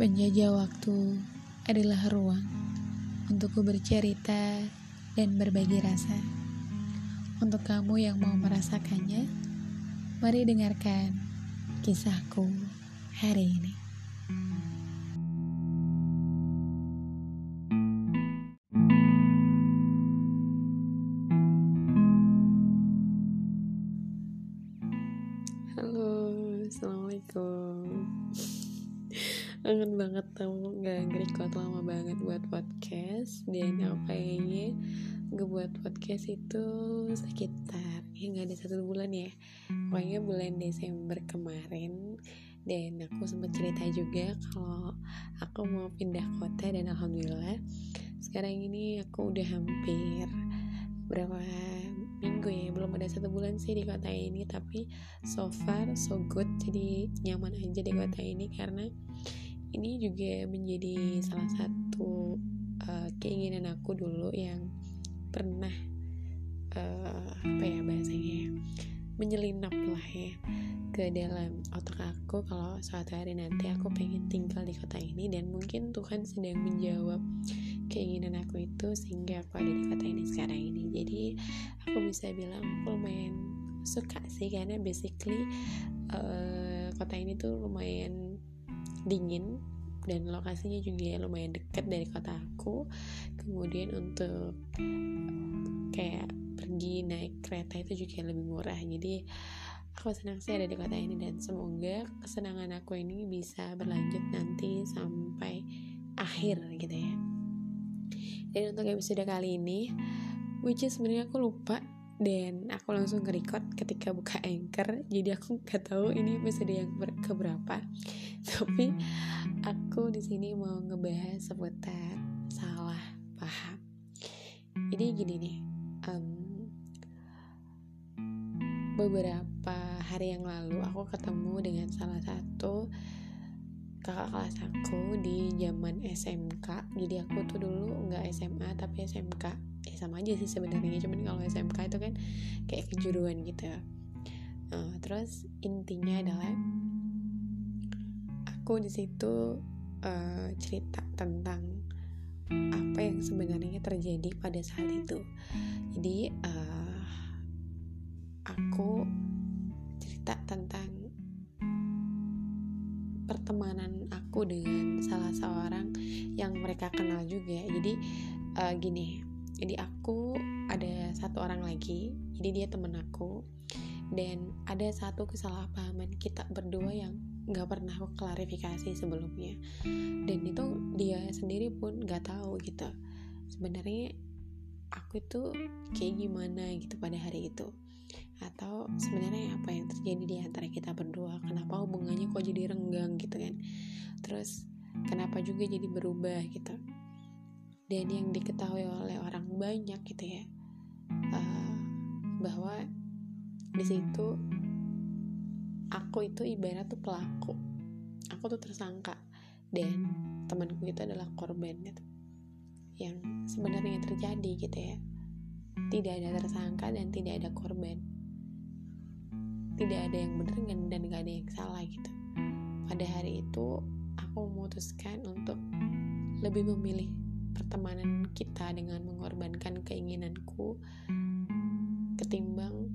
Penjajah waktu adalah ruang untukku bercerita dan berbagi rasa. Untuk kamu yang mau merasakannya, mari dengarkan kisahku hari ini. Podcast itu sekitar ya nggak ada satu bulan ya. Pokoknya bulan Desember kemarin dan aku sempat cerita juga kalau aku mau pindah kota dan alhamdulillah sekarang ini aku udah hampir berapa minggu ya belum ada satu bulan sih di kota ini tapi so far so good jadi nyaman aja di kota ini karena ini juga menjadi salah satu uh, keinginan aku dulu yang pernah uh, apa ya bahasanya ya menyelinap lah ya ke dalam otak aku kalau suatu hari nanti aku pengen tinggal di kota ini dan mungkin Tuhan sedang menjawab keinginan aku itu sehingga aku ada di kota ini sekarang ini. Jadi aku bisa bilang aku lumayan suka sih karena basically uh, kota ini tuh lumayan dingin dan lokasinya juga lumayan dekat dari kota aku. Kemudian untuk kayak pergi naik kereta itu juga lebih murah. Jadi aku senang sih ada di kota ini dan semoga kesenangan aku ini bisa berlanjut nanti sampai akhir gitu ya. Dan untuk episode kali ini which is sebenarnya aku lupa dan aku langsung ke record ketika buka anchor. Jadi aku nggak tahu ini episode yang keberapa. Tapi aku di sini mau ngebahas seputar salah paham. Jadi gini nih um, beberapa hari yang lalu aku ketemu dengan salah satu kakak kelas aku di zaman SMK jadi aku tuh dulu nggak SMA tapi SMK ya sama aja sih sebenarnya. Cuman kalau SMK itu kan kayak kejuruan gitu. Uh, terus intinya adalah aku di situ uh, cerita tentang apa yang sebenarnya terjadi pada saat itu. Jadi uh, aku cerita tentang pertemanan aku dengan salah seorang yang mereka kenal juga. Jadi uh, gini jadi aku ada satu orang lagi jadi dia temen aku dan ada satu kesalahpahaman kita berdua yang nggak pernah aku klarifikasi sebelumnya. Dan itu dia sendiri pun nggak tahu gitu sebenarnya aku itu kayak gimana gitu pada hari itu atau sebenarnya apa yang terjadi di antara kita berdua? Kenapa hubungannya kok jadi renggang gitu kan? Terus kenapa juga jadi berubah gitu? Dan yang diketahui oleh orang banyak gitu ya uh, bahwa di situ aku itu ibarat tuh pelaku. Aku tuh tersangka. Dan temanku itu adalah korban gitu. Yang sebenarnya terjadi gitu ya. Tidak ada tersangka dan tidak ada korban tidak ada yang benar dan gak ada yang salah gitu. Pada hari itu aku memutuskan untuk lebih memilih pertemanan kita dengan mengorbankan keinginanku ketimbang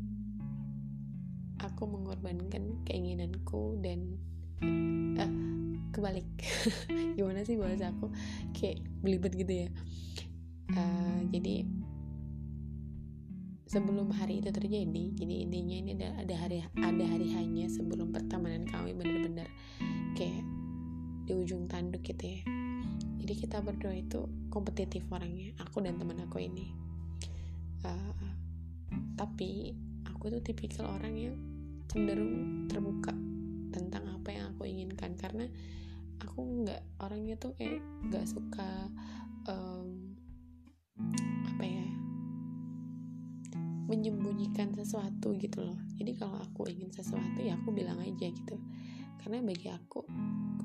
aku mengorbankan keinginanku dan uh, kebalik. Gimana sih bahasa aku? Kayak belibet gitu ya. Uh, jadi sebelum hari itu terjadi jadi intinya ini ada, ada hari ada hari hanya sebelum pertemanan kami bener-bener kayak di ujung tanduk gitu ya. Jadi kita berdua itu kompetitif orangnya aku dan teman aku ini. Uh, tapi aku tuh tipikal orang yang cenderung terbuka tentang apa yang aku inginkan karena aku nggak orangnya tuh kayak nggak suka um, menyembunyikan sesuatu gitu loh. Jadi kalau aku ingin sesuatu ya aku bilang aja gitu. Karena bagi aku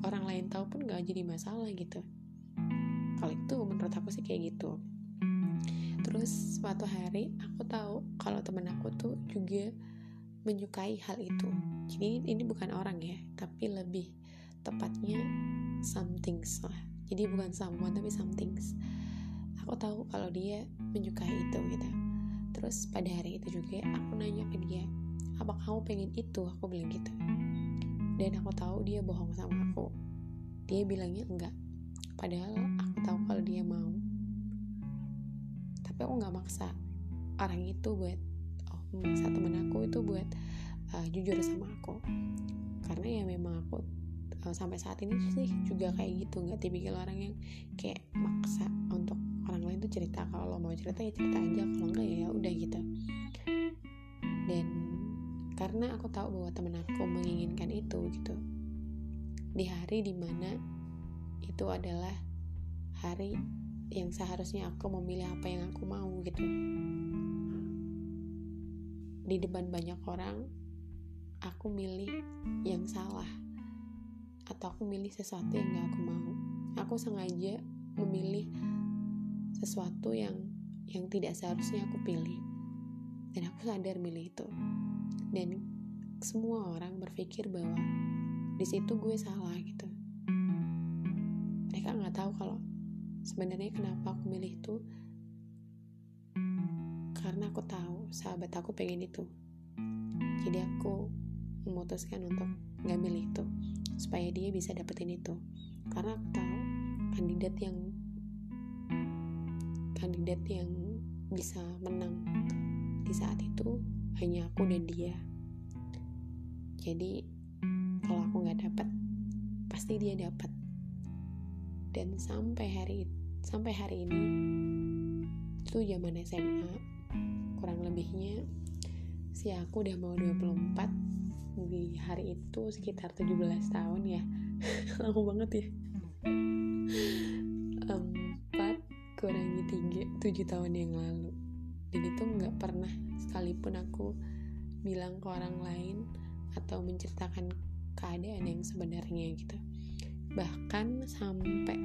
orang lain tahu pun gak jadi masalah gitu. Kalau itu menurut aku sih kayak gitu. Terus suatu hari aku tahu kalau temen aku tuh juga menyukai hal itu. Jadi ini bukan orang ya tapi lebih tepatnya somethings lah. Jadi bukan someone tapi somethings. Aku tahu kalau dia menyukai itu gitu terus pada hari itu juga aku nanya ke dia apa kamu pengen itu? Aku bilang gitu. Dan aku tahu dia bohong sama aku. Dia bilangnya enggak. Padahal aku tahu kalau dia mau. Tapi aku nggak maksa orang itu buat oh memaksa temen aku itu buat uh, jujur sama aku. Karena ya memang aku uh, sampai saat ini sih juga kayak gitu. Nggak tipikal orang yang kayak maksa cerita kalau lo mau cerita ya cerita aja kalau enggak ya, udah gitu. Dan karena aku tahu bahwa temen aku menginginkan itu gitu. Di hari di mana itu adalah hari yang seharusnya aku memilih apa yang aku mau gitu. Di depan banyak orang aku milih yang salah atau aku milih sesuatu yang gak aku mau. Aku sengaja memilih sesuatu yang yang tidak seharusnya aku pilih. Dan aku sadar milih itu. Dan semua orang berpikir bahwa di situ gue salah gitu. Mereka nggak tahu kalau sebenarnya kenapa aku milih itu. Karena aku tahu sahabat aku pengen itu. Jadi aku memutuskan untuk nggak milih itu supaya dia bisa dapetin itu. Karena aku tahu kandidat yang kandidat yang bisa menang di saat itu hanya aku dan dia. Jadi kalau aku nggak dapat pasti dia dapat dan sampai hari sampai hari ini itu zaman SMA kurang lebihnya si aku udah mau 24 di hari itu sekitar 17 tahun ya. Lama banget ya tujuh tahun yang lalu. Dan itu nggak pernah sekalipun aku bilang ke orang lain atau menceritakan keadaan yang sebenarnya gitu. Bahkan sampai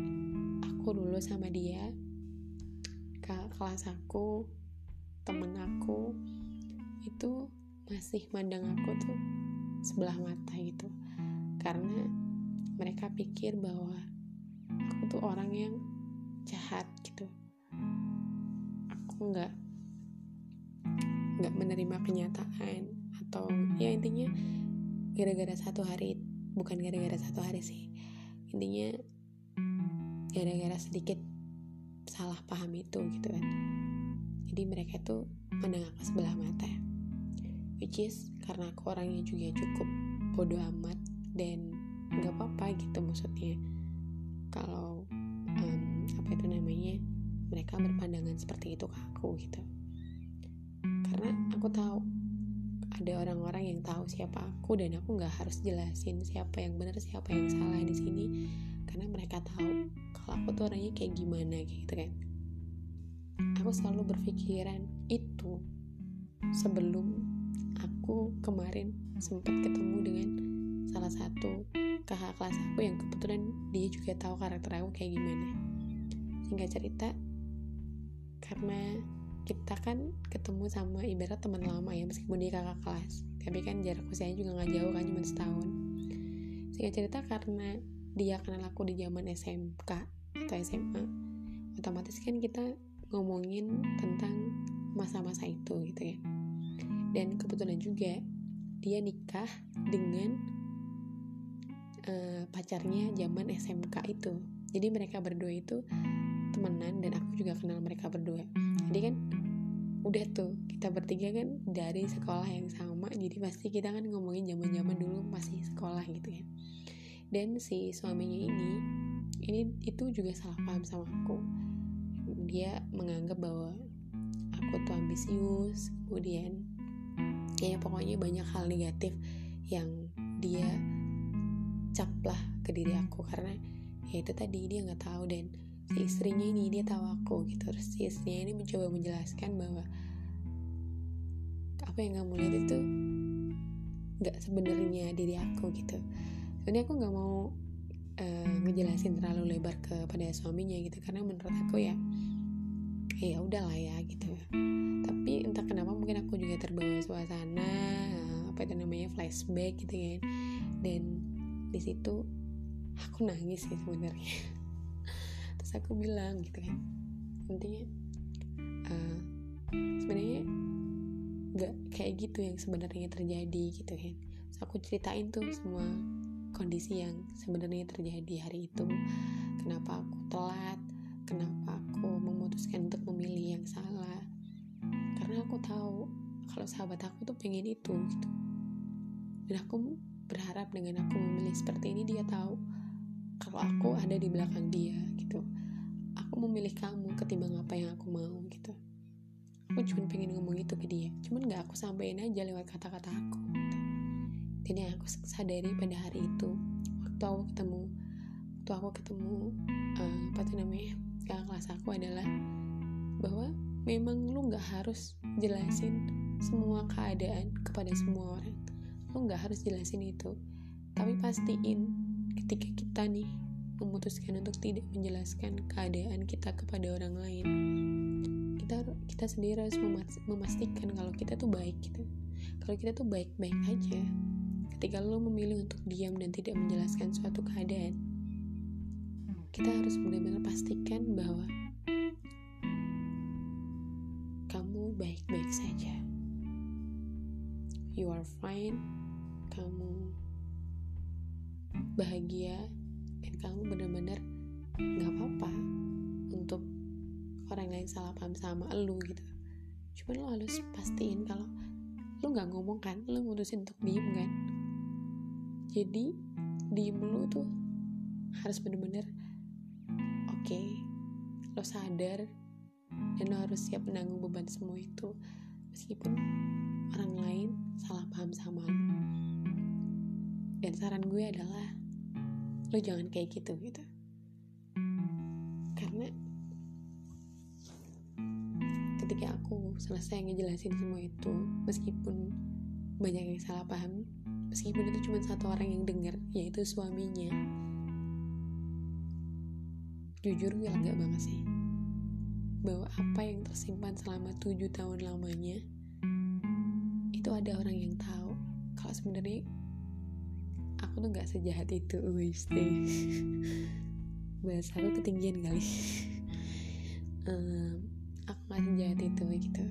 aku dulu sama dia ke kelas aku temen aku itu masih mandang aku tuh sebelah mata gitu. Karena mereka pikir bahwa aku tuh orang yang jahat gitu aku nggak nggak menerima kenyataan atau ya intinya gara-gara satu hari bukan gara-gara satu hari sih. Intinya gara-gara sedikit salah paham itu gitu kan. Jadi mereka tuh menengah ke sebelah mata. Which is karena aku orangnya juga cukup bodoh amat dan nggak apa-apa gitu maksudnya. Kalau um, apa itu namanya mereka berpandangan seperti itu ke aku gitu. Karena aku tahu ada orang-orang yang tahu siapa aku dan aku nggak harus jelasin siapa yang benar siapa yang salah di sini. Karena mereka tahu kalau aku tuh orangnya kayak gimana gitu kan. Aku selalu berpikiran itu sebelum aku kemarin sempat ketemu dengan salah satu kakak kelas aku yang kebetulan dia juga tahu karakter aku kayak gimana. Singkat cerita karena kita kan ketemu sama ibarat teman lama ya meskipun dia kakak kelas. Tapi kan jarak usianya juga nggak jauh kan cuma setahun. Singkat cerita karena dia kenal aku di zaman SMK atau SMA otomatis kan kita ngomongin tentang masa-masa itu gitu ya. Dan kebetulan juga dia nikah dengan uh, pacarnya zaman SMK itu. Jadi mereka berdua itu temenan dan aku juga kenal mereka berdua. Jadi kan udah tuh kita bertiga kan dari sekolah yang sama jadi pasti kita kan ngomongin zaman zaman dulu masih sekolah gitu ya dan si suaminya ini ini itu juga salah paham sama aku. Dia menganggap bahwa aku tuh ambisius kemudian ya pokoknya banyak hal negatif yang dia cap lah ke diri aku karena ya itu tadi dia nggak tahu dan si istrinya ini dia tahu aku gitu. Terus si istrinya ini mencoba menjelaskan bahwa apa yang kamu lihat itu nggak sebenarnya diri aku gitu. Sebenarnya aku nggak mau uh, ngejelasin terlalu lebar kepada suaminya gitu. Karena menurut aku ya ya udahlah ya gitu. Tapi entah kenapa mungkin aku juga terbawa suasana apa itu namanya flashback gitu kan. Dan di situ aku nangis sih sebenarnya terus aku bilang gitu kan. Intinya uh, sebenarnya nggak kayak gitu yang sebenarnya terjadi gitu kan. Terus aku ceritain tuh semua kondisi yang sebenarnya terjadi hari itu. Kenapa aku telat kenapa aku memutuskan untuk memilih yang salah. Karena aku tahu kalau sahabat aku tuh pengen itu gitu. Dan aku berharap dengan aku memilih seperti ini dia tahu kalau aku ada di belakang dia gitu aku memilih kamu ketimbang apa yang aku mau gitu. Aku cuma pengen ngomong itu ke dia. Cuman gak aku sampaikan aja lewat kata-kata aku gitu. dan yang aku sadari pada hari itu waktu aku ketemu waktu aku ketemu uh, apa tuh namanya kakak kelas aku adalah bahwa memang lu gak harus jelasin semua keadaan kepada semua orang. Lu nggak harus jelasin itu. Tapi pastiin ketika kita nih memutuskan untuk tidak menjelaskan keadaan kita kepada orang lain. Kita kita sendiri harus memastikan kalau kita tuh baik gitu. Kalau kita tuh baik-baik aja ketika lo memilih untuk diam dan tidak menjelaskan suatu keadaan kita harus benar-benar pastikan bahwa kamu baik-baik saja. You are fine. Kamu bahagia kamu benar-benar nggak apa-apa untuk orang lain salah paham sama lu gitu. Cuman lo harus pastiin kalau lu nggak ngomong kan lu mutusin untuk diem kan. Jadi diem lu tuh harus bener-bener oke okay, lo sadar dan lo harus siap menanggung beban semua itu. Meskipun orang lain salah paham sama lo dan saran gue adalah lo jangan kayak gitu gitu. Karena ketika aku selesai ngejelasin semua itu meskipun banyak yang salah paham meskipun itu cuma satu orang yang dengar yaitu suaminya jujur gue lega banget sih. Bahwa apa yang tersimpan selama tujuh tahun lamanya itu ada orang yang tahu kalau sebenarnya aku tuh nggak sejahat itu wis bahasa aku ketinggian kali. Um, aku nggak sejahat itu gitu.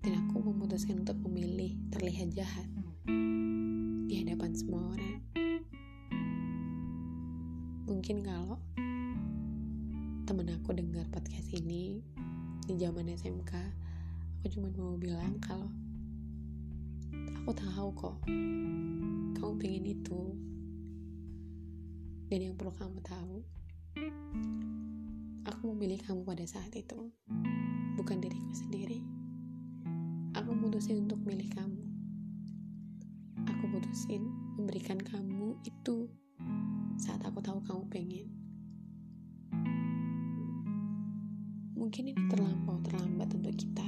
Dan aku memutuskan untuk memilih terlihat jahat di hadapan semua orang. Mungkin kalau temen aku dengar podcast ini di zaman SMK aku cuma mau bilang kalau aku tahu kok. Kamu pengen itu. Dan yang perlu kamu tahu aku memilih kamu pada saat itu. Bukan diriku sendiri. Aku mutusin untuk milih kamu. Aku putusin memberikan kamu itu saat aku tahu kamu pengen. Mungkin ini terlampau terlambat untuk kita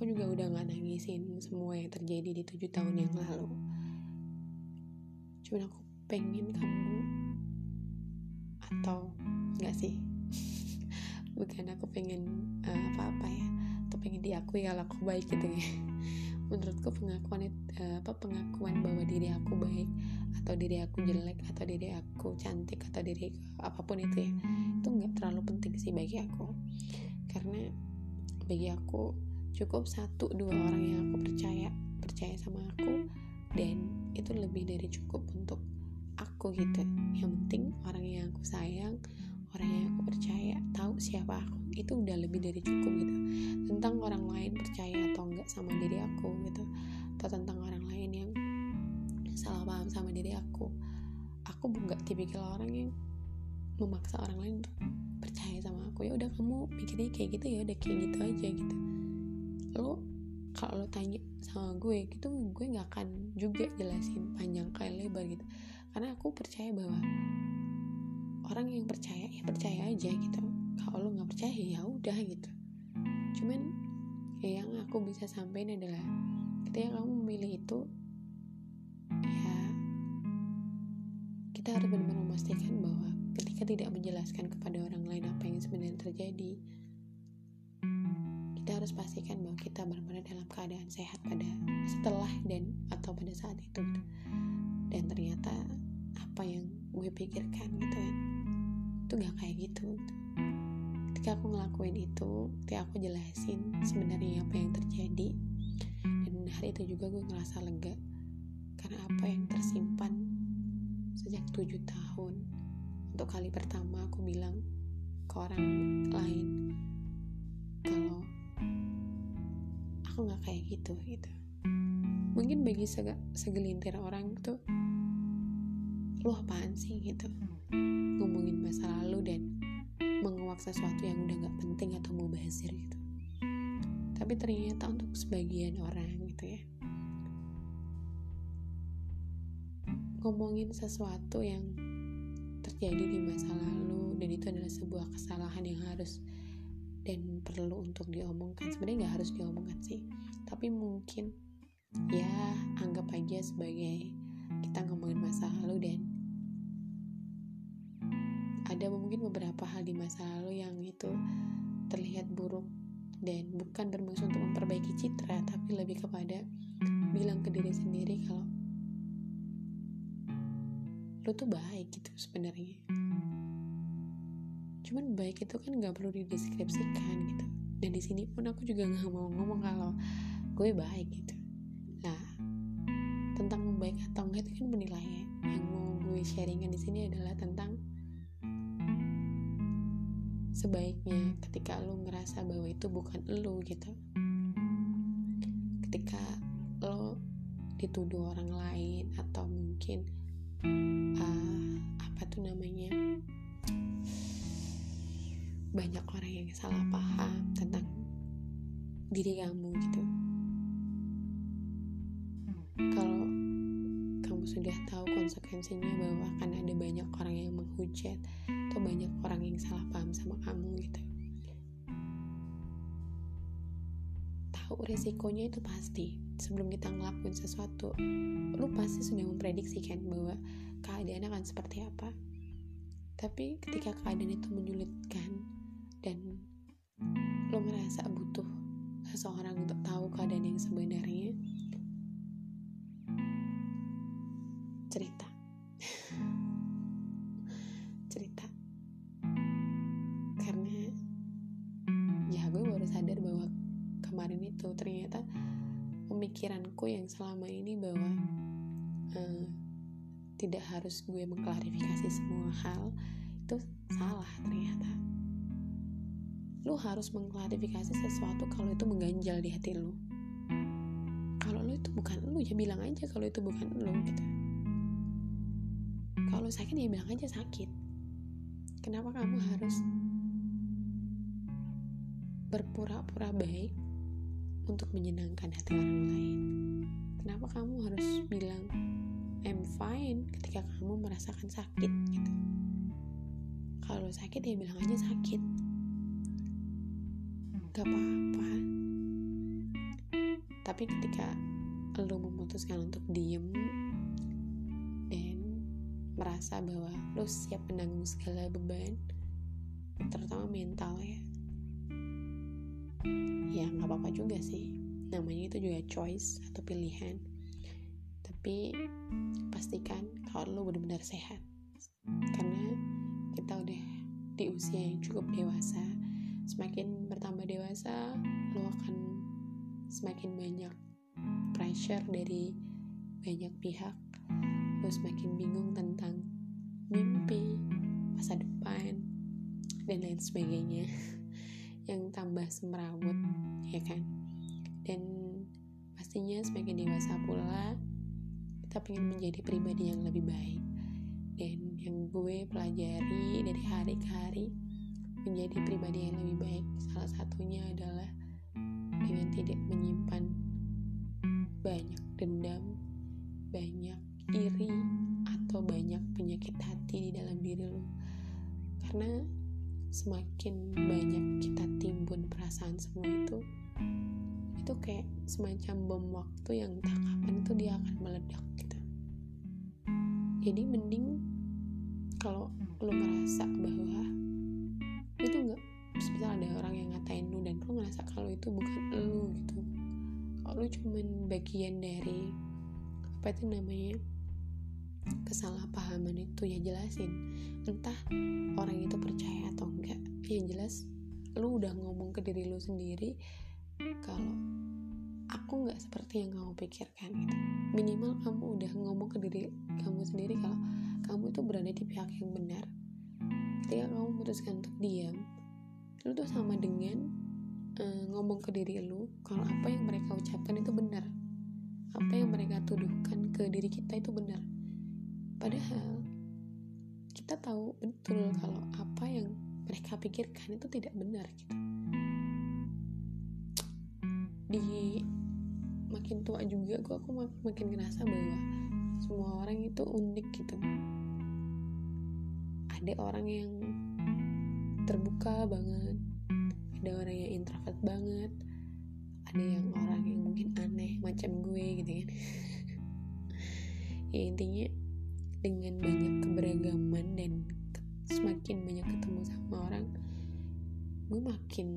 aku juga udah gak nangisin semua yang terjadi di tujuh tahun yang lalu. Cuman aku pengen kamu atau enggak sih? Bukan aku pengen uh, apa-apa ya. Atau pengen diakui kalau aku baik gitu ya. Menurutku pengakuan uh, apa pengakuan bahwa diri aku baik atau diri aku jelek atau diri aku cantik atau diri apa pun itu ya itu nggak terlalu penting sih bagi aku. Karena bagi aku cukup satu dua orang yang aku percaya percaya sama aku dan itu lebih dari cukup untuk aku gitu. Yang penting orang yang aku sayang orang yang aku percaya tahu siapa aku itu udah lebih dari cukup gitu. Tentang orang lain percaya atau enggak sama diri aku gitu atau tentang orang lain yang salah paham sama diri aku aku nggak tipikal orang yang memaksa orang lain untuk percaya sama aku. Ya udah kamu pikirnya kayak gitu ya udah kayak gitu aja gitu lo kalau lo tanya sama gue gitu gue nggak akan juga jelasin panjang kali lebar gitu. Karena aku percaya bahwa orang yang percaya ya percaya aja gitu. Kalau lo nggak percaya ya udah gitu. Cuman ya yang aku bisa sampaikan adalah ketika kamu memilih itu ya kita harus benar-benar memastikan bahwa ketika tidak menjelaskan kepada orang lain apa yang sebenarnya terjadi harus pastikan bahwa kita benar-benar dalam keadaan sehat pada setelah dan atau pada saat itu gitu. dan ternyata apa yang gue pikirkan gitu kan itu gak kayak gitu ketika aku ngelakuin itu ketika aku jelasin sebenarnya apa yang terjadi dan hari itu juga gue ngerasa lega karena apa yang tersimpan sejak tujuh tahun untuk kali pertama aku bilang ke orang lain kalau aku nggak kayak gitu gitu. Mungkin bagi segelintir orang tuh lu apaan sih? gitu. Ngomongin masa lalu dan menguak sesuatu yang udah gak penting atau mau mubazir gitu. Tapi ternyata untuk sebagian orang gitu ya ngomongin sesuatu yang terjadi di masa lalu dan itu adalah sebuah kesalahan yang harus dan perlu untuk diomongkan. Sebenarnya nggak harus diomongkan sih tapi mungkin ya anggap aja sebagai kita ngomongin masa lalu dan ada mungkin beberapa hal di masa lalu yang itu terlihat buruk dan bukan bermaksud untuk memperbaiki citra tapi lebih kepada bilang ke diri sendiri kalau lo tuh baik gitu sebenarnya cuman baik itu kan nggak perlu dideskripsikan gitu. Dan di sini pun aku juga nggak mau ngomong kalau gue baik gitu. Tentang baik atau enggak itu kan penilaian. Yang mau gue sharingkan di sini adalah tentang sebaiknya ketika lo ngerasa bahwa itu bukan lo gitu. Ketika lo dituduh orang lain atau mungkin uh, apa tuh namanya banyak orang yang salah paham tentang diri kamu gitu. Kalau kamu sudah tahu konsekuensinya bahwa akan ada banyak orang yang menghujat atau banyak orang yang salah paham sama kamu gitu. Tahu resikonya itu pasti. Sebelum kita ngelakuin sesuatu lu pasti sudah memprediksikan bahwa keadaan akan seperti apa. Tapi ketika keadaan itu menyulitkan dan lo ngerasa butuh seseorang untuk tahu keadaan yang sebenarnya? Cerita. Cerita. Karena ya gue baru sadar bahwa kemarin itu ternyata pemikiranku yang selama ini bahwa uh, tidak harus gue mengklarifikasi semua hal itu salah ternyata lu harus mengklarifikasi sesuatu kalau itu mengganjal di hati lu. Kalau lu itu bukan lu ya bilang aja kalau itu bukan lu gitu. Kalau sakit ya bilang aja sakit. Kenapa kamu harus berpura-pura baik untuk menyenangkan hati orang lain? Kenapa kamu harus bilang I'm fine ketika kamu merasakan sakit gitu? Kalau sakit ya bilang aja sakit gak apa-apa. Tapi ketika lo memutuskan untuk diem merasa bahwa lo siap menanggung segala beban terutama mental ya ya nggak apa-apa juga sih. Namanya itu juga choice atau pilihan. Tapi pastikan kalau lo benar-benar sehat. Karena kita udah di usia yang cukup dewasa semakin bertambah dewasa lo akan semakin banyak pressure dari banyak pihak lo semakin bingung tentang mimpi, masa depan, dan lain sebagainya yang tambah semrawut, ya kan? Dan pastinya semakin dewasa pula, kita ingin menjadi pribadi yang lebih baik. Dan yang gue pelajari dari hari ke hari, menjadi pribadi yang lebih baik. Salah satunya adalah dengan tidak menyimpan banyak dendam, banyak iri atau banyak penyakit hati di dalam diri lo karena semakin banyak kita timbun perasaan semua itu itu kayak semacam bom waktu yang tak kapan itu dia akan meledak gitu jadi mending kalau lo ngerasa bahwa nggak misal ada orang yang ngatain lo dan lo ngerasa kalau itu bukan lo gitu. Kalau lo cuman bagian dari apa itu namanya kesalahpahaman itu? Ya jelasin. Entah orang itu percaya atau enggak. Yang jelas lu udah ngomong ke diri lu sendiri kalau aku nggak seperti yang kamu pikirkan gitu. Minimal kamu udah ngomong ke diri kamu sendiri kalau kamu itu berada di pihak yang benar. Ketika kamu memutuskan untuk diam lu tuh sama dengan uh, ngomong ke diri lu kalau apa yang mereka ucapkan itu benar. Apa yang mereka tuduhkan ke diri kita itu benar. Padahal kita tahu betul kalau apa yang mereka pikirkan itu tidak benar gitu. Di makin tua juga gue aku makin ngerasa bahwa semua orang itu unik gitu. Ada orang yang terbuka banget. Ada orang yang introvert banget. Ada yang orang yang mungkin aneh macam gue gitu kan. Ya intinya dengan banyak keberagaman dan semakin banyak ketemu sama orang gue makin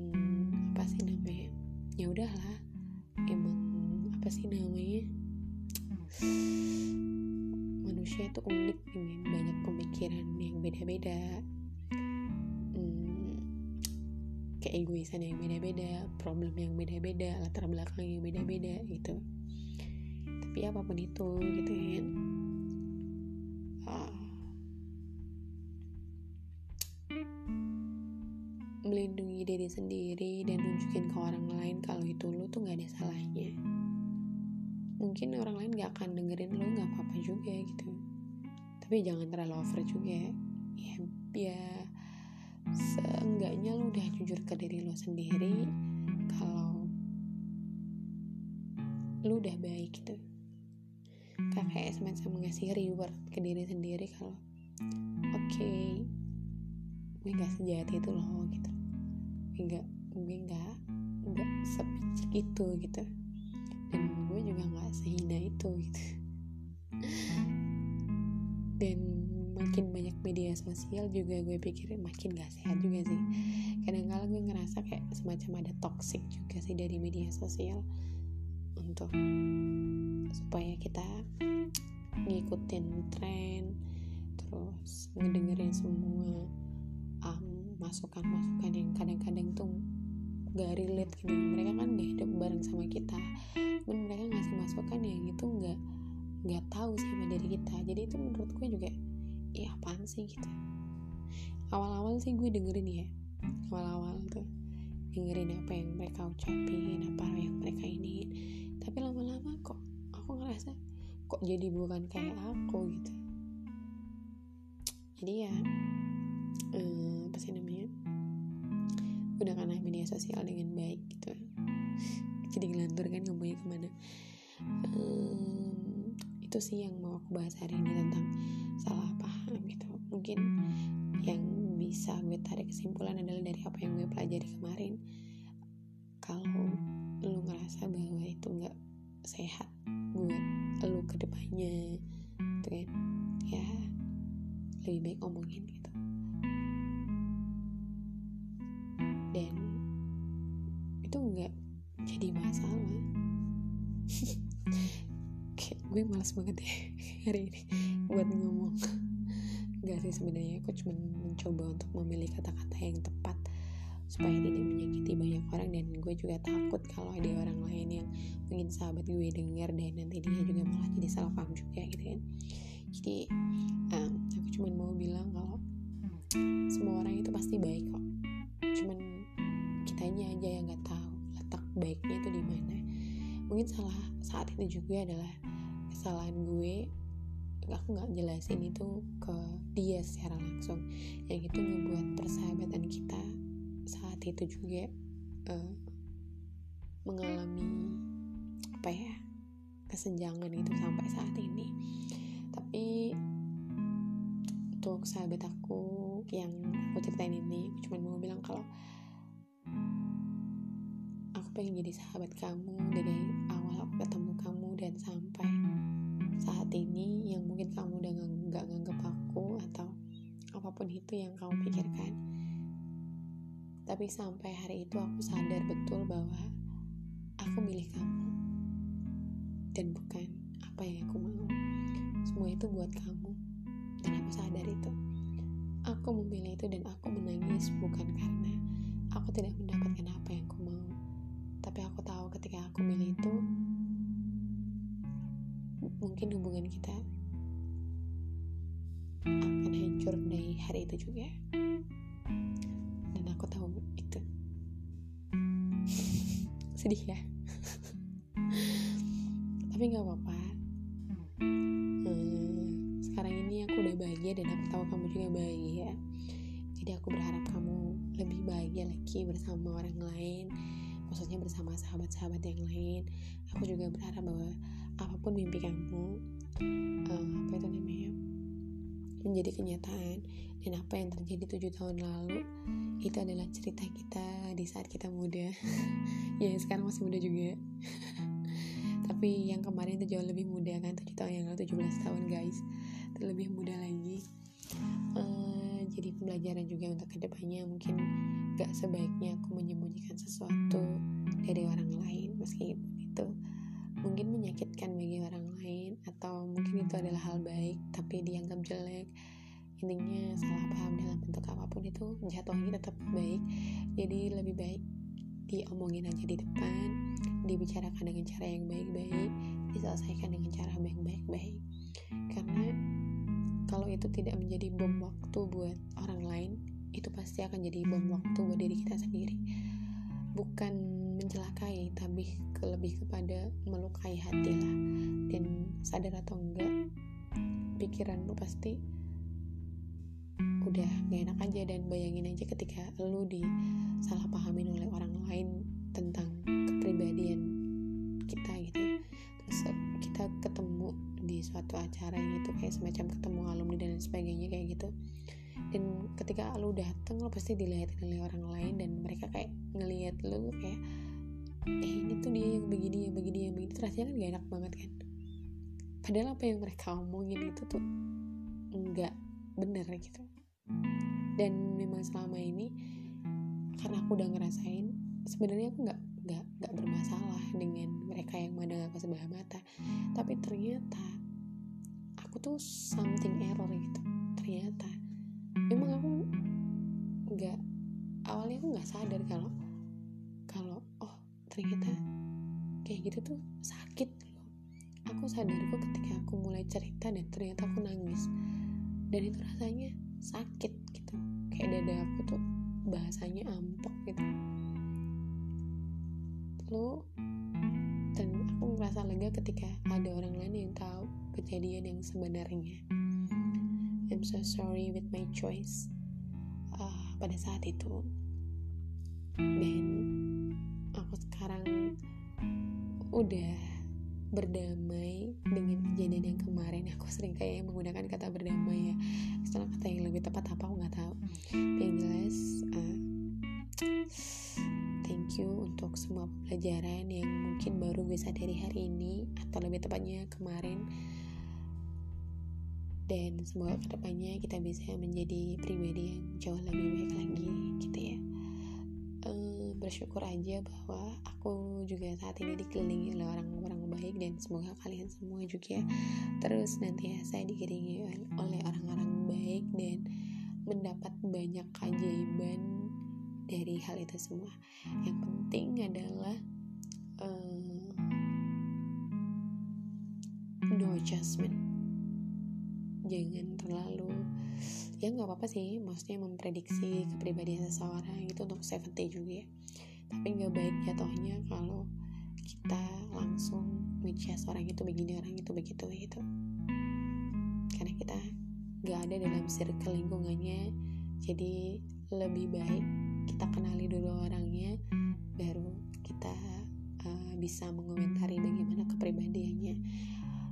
apa sih namanya ya udahlah. Emang apa sih namanya manusia itu unik dengan banyak pemikiran yang beda-beda keegoisan yang beda-beda problem yang beda-beda latar belakang yang beda-beda gitu. Tapi apa pun itu gitu kan? Uh, melindungi diri sendiri dan nunjukin ke orang lain kalau itu lo tuh nggak ada salahnya. Mungkin orang lain gak akan dengerin lo nggak apa-apa juga gitu. Tapi jangan terlalu over juga. Ya ya seenggaknya lo udah jujur ke diri lo sendiri kalau lo udah baik gitu. Kayak sama-sama ngasih reward ke diri sendiri kalau oke okay, gue gak sejahat itu loh gitu. Gue gak gue gak gak sepicik itu gitu. Dan gue juga gak sehina itu gitu. Dan makin banyak media sosial juga gue pikir makin gak sehat juga sih. Kadang-kadang gue ngerasa kayak semacam ada toxic juga sih dari media sosial untuk supaya kita ngikutin tren terus ngedengerin semua masukan-masukan yang kadang-kadang tuh gak relate gitu. Mereka kan gak hidup bareng sama kita. Cuman mereka ngasih masukan yang itu nggak nggak tahu siapa dari kita. Jadi itu menurut gue juga ya apaan sih? gitu. Awal-awal sih gue dengerin ya. Awal-awal tuh dengerin apa yang mereka ucapin apa yang mereka ini tapi lama-lama kok aku ngerasa kok jadi bukan kayak aku gitu. Jadi ya eh, apa sih namanya? Gunakanlah media sosial dengan baik gitu. Jadi ngelantur kan ngomongnya ke mana. Um, itu sih yang mau aku bahas hari ini tentang salah paham gitu. Mungkin yang bisa gue tarik kesimpulan adalah dari apa yang gue pelajari kemarin. Kalau lu ngerasa bahwa itu nggak sehat buat lu ke depannya gitu kan ya lebih baik ngomongin gitu. Dan itu nggak jadi masalah gue malas banget ya hari ini buat ngomong. Gak sih sebenarnya aku cuma mencoba untuk memilih kata-kata yang tepat supaya tidak menyakiti banyak orang dan gue juga takut kalau ada orang lain yang mungkin sahabat gue denger dan nanti dia juga malah jadi salah paham juga gitu kan. Jadi um, aku cuma mau bilang kalau semua orang itu pasti baik kok. Cuman kitanya aja yang nggak tahu letak baiknya itu di mana. Mungkin salah saat itu juga adalah kesalahan gue aku nggak jelasin itu ke dia secara langsung. Yang itu ngebuat persahabatan kita saat itu juga uh, mengalami apa ya kesenjangan itu sampai saat ini. Tapi untuk sahabat aku yang aku ceritain ini aku cuma mau bilang kalau aku pengen jadi sahabat kamu dari awal aku ketemu kamu dan sampai saat ini yang mungkin kamu udah nggak nganggep aku atau apa pun itu yang kamu pikirkan. Tapi sampai hari itu aku sadar betul bahwa aku milih kamu. Dan bukan apa yang aku mau. Semua itu buat kamu. Dan aku sadar itu. Aku memilih itu dan aku menangis bukan karena aku tidak mendapatkan apa yang aku mau. Tapi aku tahu ketika aku milih itu mungkin hubungan kita akan hancur dari hari itu juga. Dan aku tahu itu. Sedih ya. Tapi nggak apa-apa. Hmm, sekarang ini aku udah bahagia dan aku tahu kamu juga bahagia. Jadi aku berharap kamu lebih bahagia lagi bersama orang lain maksudnya bersama sahabat-sahabat yang lain. Aku juga berharap bahwa apa pun mimpi kamu uh, apa itu namanya menjadi kenyataan dan apa yang terjadi tujuh tahun lalu itu adalah cerita kita di saat kita muda. Ya sekarang masih muda juga. Tapi yang kemarin itu jauh lebih muda kan tujuh tahun yang lalu 17 tahun guys. Itu lebih muda lagi. Uh, jadi pembelajaran juga untuk ke depannya. Mungkin gak sebaiknya aku menyembunyikan sesuatu dari orang lain itu mungkin menyakitkan bagi orang lain atau mungkin itu adalah hal baik tapi dianggap jelek. Intinya salah paham dalam bentuk apa pun itu jatuhnya tetap baik. Jadi lebih baik diomongin aja di depan dibicarakan dengan cara yang baik-baik diselesaikan dengan cara yang baik-baik. Karena kalau itu tidak menjadi bom waktu buat orang lain itu pasti akan jadi bom waktu buat diri kita sendiri. Bukan mencelakai tapi ke lebih kepada melukai hati lah. Dan sadar atau enggak pikiran lu pasti udah gak enak aja. Dan bayangin aja ketika lu disalahpahamin oleh orang lain tentang kepribadian kita gitu ya. Terus kita ketemu di suatu acara yang itu kayak semacam ketemu alumni dan sebagainya kayak gitu. Dan ketika lu dateng lu pasti dilihatin oleh orang lain. Dan mereka kayak ngelihat lu kayak eh ini tuh dia yang begini yang begini yang begini. Rasanya kan gak enak banget kan. Padahal apa yang mereka omongin itu tuh nggak bener gitu. Dan memang selama ini karena aku udah ngerasain sebenarnya aku nggak nggak nggak bermasalah dengan mereka yang mandang aku sebelah mata. Tapi ternyata aku tuh something error gitu. Ternyata memang aku nggak awalnya aku nggak sadar kalau ternyata kayak gitu tuh sakit. Loh aku sadar kok ketika aku mulai cerita dan ternyata aku nangis. Dan itu rasanya sakit gitu. Kayak dada aku tuh bahasanya ampok gitu. Lalu dan aku merasa lega ketika ada orang lain yang tahu kejadian yang sebenarnya. I'm so sorry with my choice. Uh, pada saat itu dan udah berdamai dengan kejadian yang kemarin. Aku sering kayak menggunakan kata berdamai ya. Istilah kata yang lebih tepat apa aku nggak tahu. Tapi yang jelas uh, thank you untuk semua pelajaran yang mungkin baru bisa dari hari ini atau lebih tepatnya kemarin. Dan semoga ke depannya kita bisa menjadi pribadi yang jauh lebih baik lagi gitu ya bersyukur aja bahwa aku juga saat ini dikelilingi oleh orang-orang baik dan semoga kalian semua juga terus nanti ya saya diiringi oleh orang-orang baik dan mendapat banyak keajaiban dari hal itu semua. Yang penting adalah um, no judgment jangan terlalu ya nggak apa-apa sih. Maksudnya memprediksi kepribadian seseorang itu untuk safety juga ya. Tapi nggak baik jatuhnya kalau kita langsung ngejudge orang itu begini orang itu begitu gitu. Karena kita nggak ada dalam circle lingkungannya. Jadi lebih baik kita kenali dulu orangnya baru kita uh, bisa mengomentari bagaimana kepribadiannya.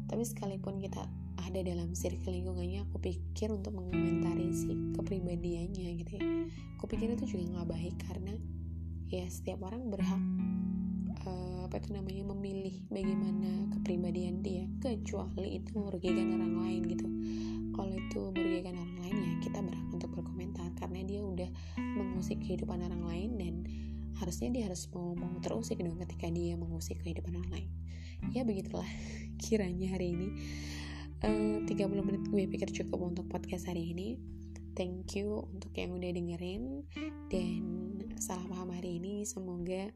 Tapi sekalipun kita ada dalam circle lingkungannya aku pikir untuk mengomentari si kepribadiannya gitu ya. Aku pikir itu juga nggak baik karena ya setiap orang berhak uh, apa itu namanya memilih bagaimana kepribadian dia. Kecuali itu merugikan orang lain gitu. Kalau itu merugikan orang lain ya kita berhak untuk berkomentar karena dia udah mengusik kehidupan orang lain dan harusnya dia harus mau mau terusik dong ketika dia mengusik kehidupan orang lain. Ya begitulah kiranya hari ini uh, 30 menit gue pikir cukup untuk podcast hari ini. Thank you untuk yang udah dengerin. Dan salah paham hari ini semoga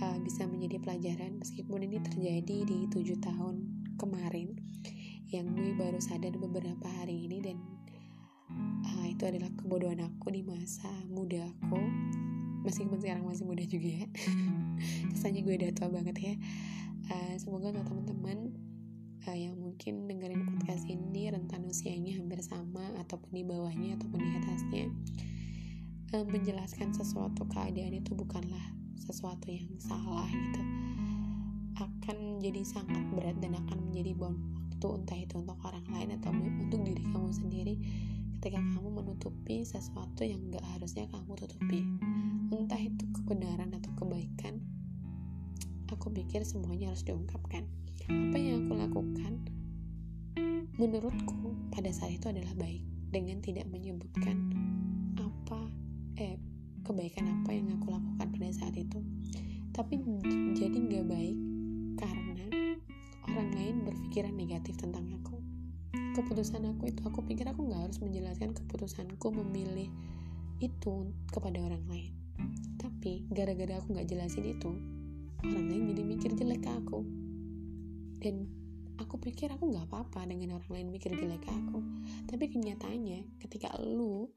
uh, bisa menjadi pelajaran. Meskipun ini terjadi di tujuh tahun kemarin yang gue baru sadar beberapa hari ini. Dan uh, itu adalah kebodohan aku di masa muda aku. Meskipun sekarang masih muda juga ya. Kesannya gue udah tua banget ya. Uh, semoga untuk teman-teman uh, yang mungkin dengerin podcast ini rentan usianya hampir sama ataupun di bawahnya ataupun di atasnya. Uh, menjelaskan sesuatu keadaan itu bukanlah sesuatu yang salah gitu. Akan jadi sangat berat dan akan menjadi bom waktu entah itu untuk orang lain atau untuk diri kamu sendiri ketika kamu menutupi sesuatu yang gak harusnya kamu tutupi. Entah itu kebenaran atau kebaikan aku pikir semuanya harus diungkapkan apa yang aku lakukan menurutku pada saat itu adalah baik dengan tidak menyebutkan apa eh kebaikan apa yang aku lakukan pada saat itu. Tapi jadi nggak baik karena orang lain berpikiran negatif tentang aku. Keputusan aku itu aku pikir aku nggak harus menjelaskan keputusanku memilih itu kepada orang lain. Tapi gara-gara aku nggak jelasin itu orang lain jadi mikir jelek ke aku dan aku pikir aku nggak apa-apa dengan orang lain mikir jelek aku. Tapi kenyataannya ketika lu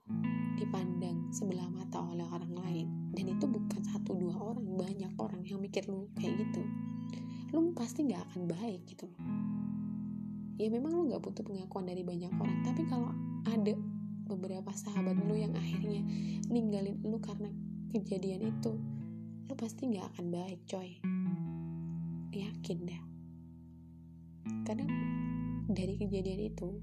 dipandang sebelah mata oleh orang lain dan itu bukan satu dua orang banyak orang yang mikir lu kayak gitu lu pasti nggak akan baik gitu. Ya memang lu nggak butuh pengakuan dari banyak orang tapi kalau ada beberapa sahabat lu yang akhirnya ninggalin lu karena kejadian itu lu pasti nggak akan baik coy. Yakin dah karena dari kejadian itu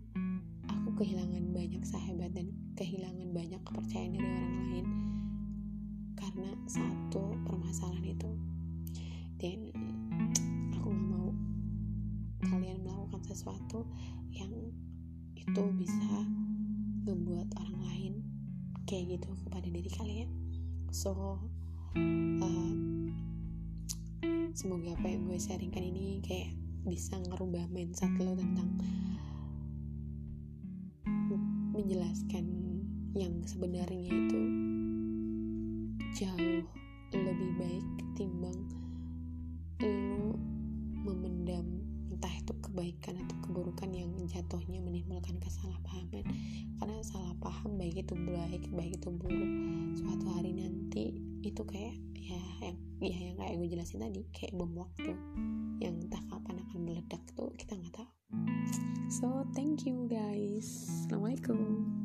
aku kehilangan banyak sahabat dan kehilangan banyak kepercayaan dari orang lain. Karena satu permasalahan itu dan aku gak mau kalian melakukan sesuatu yang itu bisa membuat orang lain kayak gitu kepada diri kalian. So uh, semoga apa yang gue sharingkan ini kayak bisa ngerubah mindset lo tentang menjelaskan yang sebenarnya itu jauh lebih baik ketimbang lo memendam entah itu kebaikan atau keburukan yang jatuhnya menimbulkan kesalahpahaman. Karena salah paham baik itu baik baik itu buruk suatu hari nanti itu kayak ya yang ya yang kayak gue jelasin tadi kayak bom waktu yang entah meledak tuh kita nggak tahu. So thank you guys. Assalamualaikum